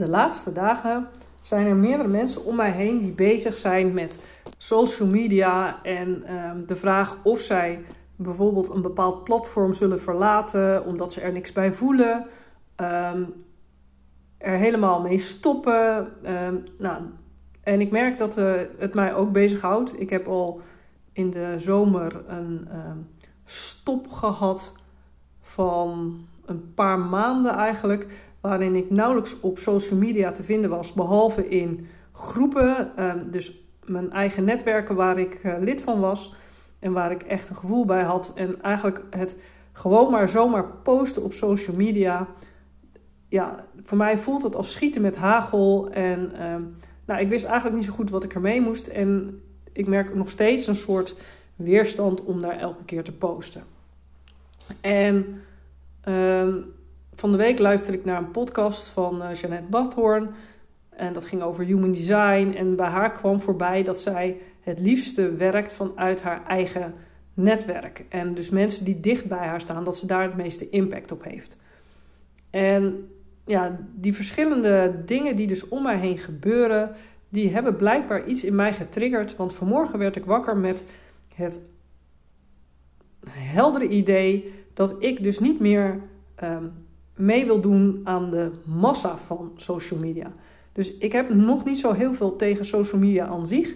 De laatste dagen zijn er meerdere mensen om mij heen die bezig zijn met social media en ehm, de vraag of zij bijvoorbeeld een bepaald platform zullen verlaten omdat ze er niks bij voelen, ehm, er helemaal mee stoppen. Ehm, nou, en ik merk dat uh, het mij ook bezighoudt. Ik heb al in de zomer een stop gehad van een paar maanden eigenlijk waarin ik nauwelijks op social media te vinden was, behalve in groepen, ehm, dus mijn eigen netwerken waar ik eh, lid van was en waar ik echt een gevoel bij had. En eigenlijk het gewoon maar zomaar posten op social media, ja, voor mij voelt het als schieten met hagel. En ehm, nou, ik wist eigenlijk niet zo goed wat ik ermee moest. En ik merk nog steeds een soort weerstand om daar elke keer te posten. En ehm, van de week luisterde ik naar een podcast van uh, Jeanette Bathorn. En dat ging over human design. En bij haar kwam voorbij dat zij het liefste werkt vanuit haar eigen netwerk. En dus mensen die dicht bij haar staan, dat ze daar het meeste impact op heeft. En ja, die verschillende dingen die dus om mij heen gebeuren, die hebben blijkbaar iets in mij getriggerd. Want vanmorgen werd ik wakker met het heldere idee dat ik dus niet meer ehm, mee wil doen aan de massa van social media. Dus ik heb nog niet zo heel veel tegen social media aan zich.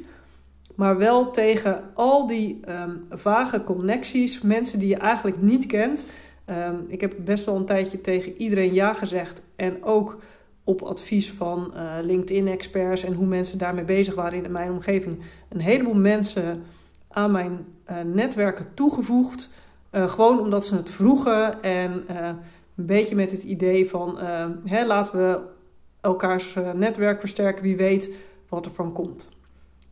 Maar wel tegen al die ehm, vage connecties, mensen die je eigenlijk niet kent. Ehm, ik heb best wel een tijdje tegen iedereen ja gezegd. En ook op advies van uh, LinkedIn-experts en hoe mensen daarmee bezig waren in mijn omgeving. Een heleboel mensen aan mijn uh, netwerken toegevoegd. Uh, gewoon omdat ze het vroegen en een beetje met het idee van uh, hè, laten we elkaars uh, netwerk versterken, wie weet wat er van komt.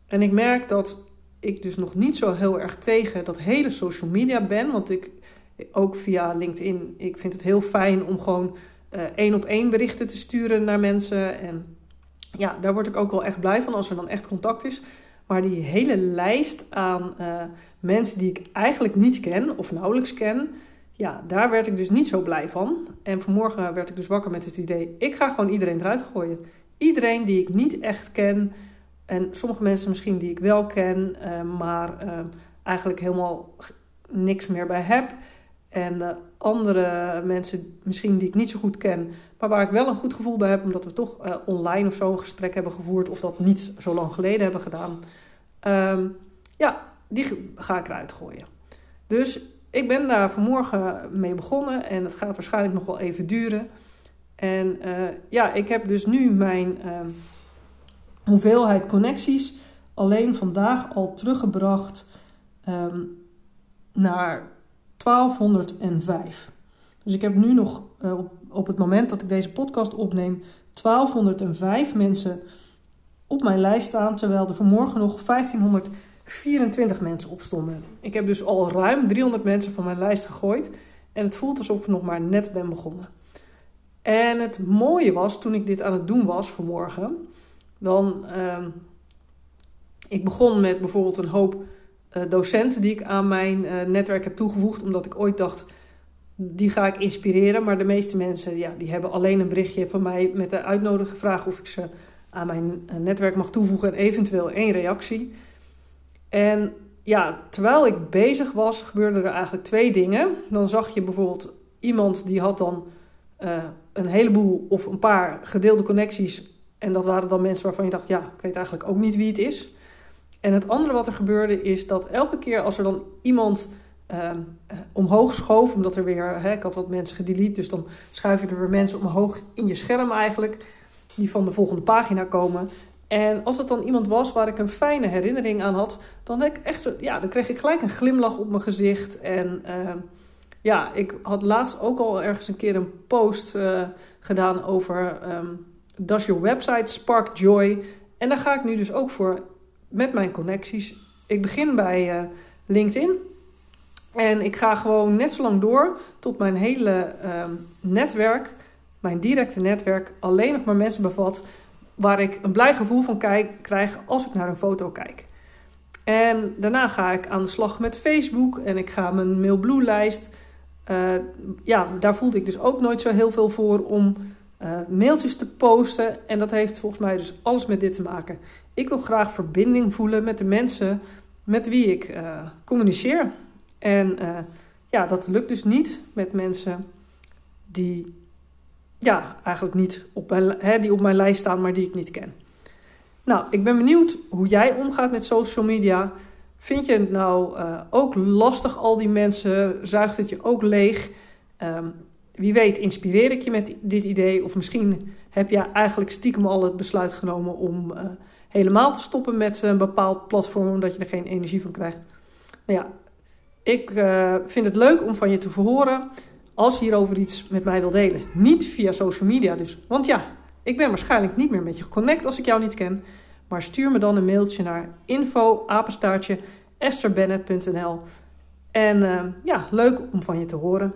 En ik merk dat ik dus nog niet zo heel erg tegen dat hele social media ben, want ik ook via LinkedIn, ik vind het heel fijn om gewoon uh, één op één berichten te sturen naar mensen. En ja, daar word ik ook wel echt blij van als er dan echt contact is. Maar die hele lijst aan mensen die ik eigenlijk niet ken of nauwelijks ken, ja, daar werd ik dus niet zo blij van. En vanmorgen werd ik dus wakker met het idee: ik ga gewoon iedereen eruit gooien. Iedereen die ik niet echt ken. En sommige mensen misschien die ik wel ken, uh, maar uh, eigenlijk helemaal niks meer bij heb. En uh, andere mensen misschien die ik niet zo goed ken, maar waar ik wel een goed gevoel bij heb, omdat we toch online of zo een gesprek hebben gevoerd of dat niet zo lang geleden hebben gedaan. Ehm, ja, die ga ik eruit gooien. Dus ik ben daar vanmorgen mee begonnen en het gaat waarschijnlijk nog wel even duren. En uh, ja, ik heb dus nu mijn uh, hoeveelheid connecties alleen vandaag al teruggebracht um, naar 1205. Dus ik heb nu nog uh, op, op het moment dat ik deze podcast opneem 1205 mensen op mijn lijst staan, terwijl er vanmorgen nog 1500 24 mensen opstonden. Ik heb dus al ruim 300 mensen van mijn lijst gegooid. En het voelt alsof ik nog maar net ben begonnen. En het mooie was, toen ik dit aan het doen was vanmorgen, dan. Uh, ik begon met bijvoorbeeld een hoop uh, docenten die ik aan mijn uh, netwerk heb toegevoegd, omdat ik ooit dacht, die ga ik inspireren. Maar de meeste mensen, ja, die hebben alleen een berichtje van mij met de uitnodiging vraag of ik ze aan mijn uh, netwerk mag toevoegen en eventueel één reactie. En ja, terwijl ik bezig was, gebeurden er eigenlijk twee dingen. Dan zag je bijvoorbeeld iemand die had dan uh, een heleboel of een paar gedeelde connecties. En dat waren dan mensen waarvan je dacht, ja, ik weet eigenlijk ook niet wie het is. En het andere wat er gebeurde is dat elke keer als er dan iemand uh, omhoog schoof, omdat er weer, hè, ik had wat mensen gedelete, dus dan schuif je er weer mensen omhoog in je scherm eigenlijk, die van de volgende pagina komen. En als het dan iemand was waar ik een fijne herinnering aan had, dan, ik echt, ja, dan kreeg ik gelijk een glimlach op mijn gezicht. En uh, ja, ik had laatst ook al ergens een keer een post uh, gedaan over um, Does your website spark joy? En daar ga ik nu dus ook voor met mijn connecties. Ik begin bij uh, LinkedIn. En ik ga gewoon net zo lang door tot mijn hele um, netwerk, mijn directe netwerk, alleen nog maar mensen bevat waar ik een blij gevoel van krijg als ik naar een foto kijk. En daarna ga ik aan de slag met Facebook en ik ga mijn Mailblue-lijst. Uh, ja, daar voelde ik dus ook nooit zo heel veel voor om uh, mailtjes te posten. En dat heeft volgens mij dus alles met dit te maken. Ik wil graag verbinding voelen met de mensen met wie ik uh, communiceer. En ja, dat lukt dus niet met mensen die ja, eigenlijk niet op mijn, hè, die op mijn lijst staan, maar die ik niet ken. Nou, ik ben benieuwd hoe jij omgaat met social media. Vind je het nou uh, ook lastig, al die mensen? Zuigt het je ook leeg? Um, wie weet, inspireer ik je met dit idee? Of misschien heb je eigenlijk stiekem al het besluit genomen om uh, helemaal te stoppen met een bepaald platform, omdat je er geen energie van krijgt. Nou ja, ik vind het leuk om van je te verhoren als je hierover iets met mij wil delen. Niet via social media dus. Want ja, ik ben waarschijnlijk niet meer met je geconnect als ik jou niet ken. Maar stuur me dan een mailtje naar info. En uh, ja, leuk om van je te horen.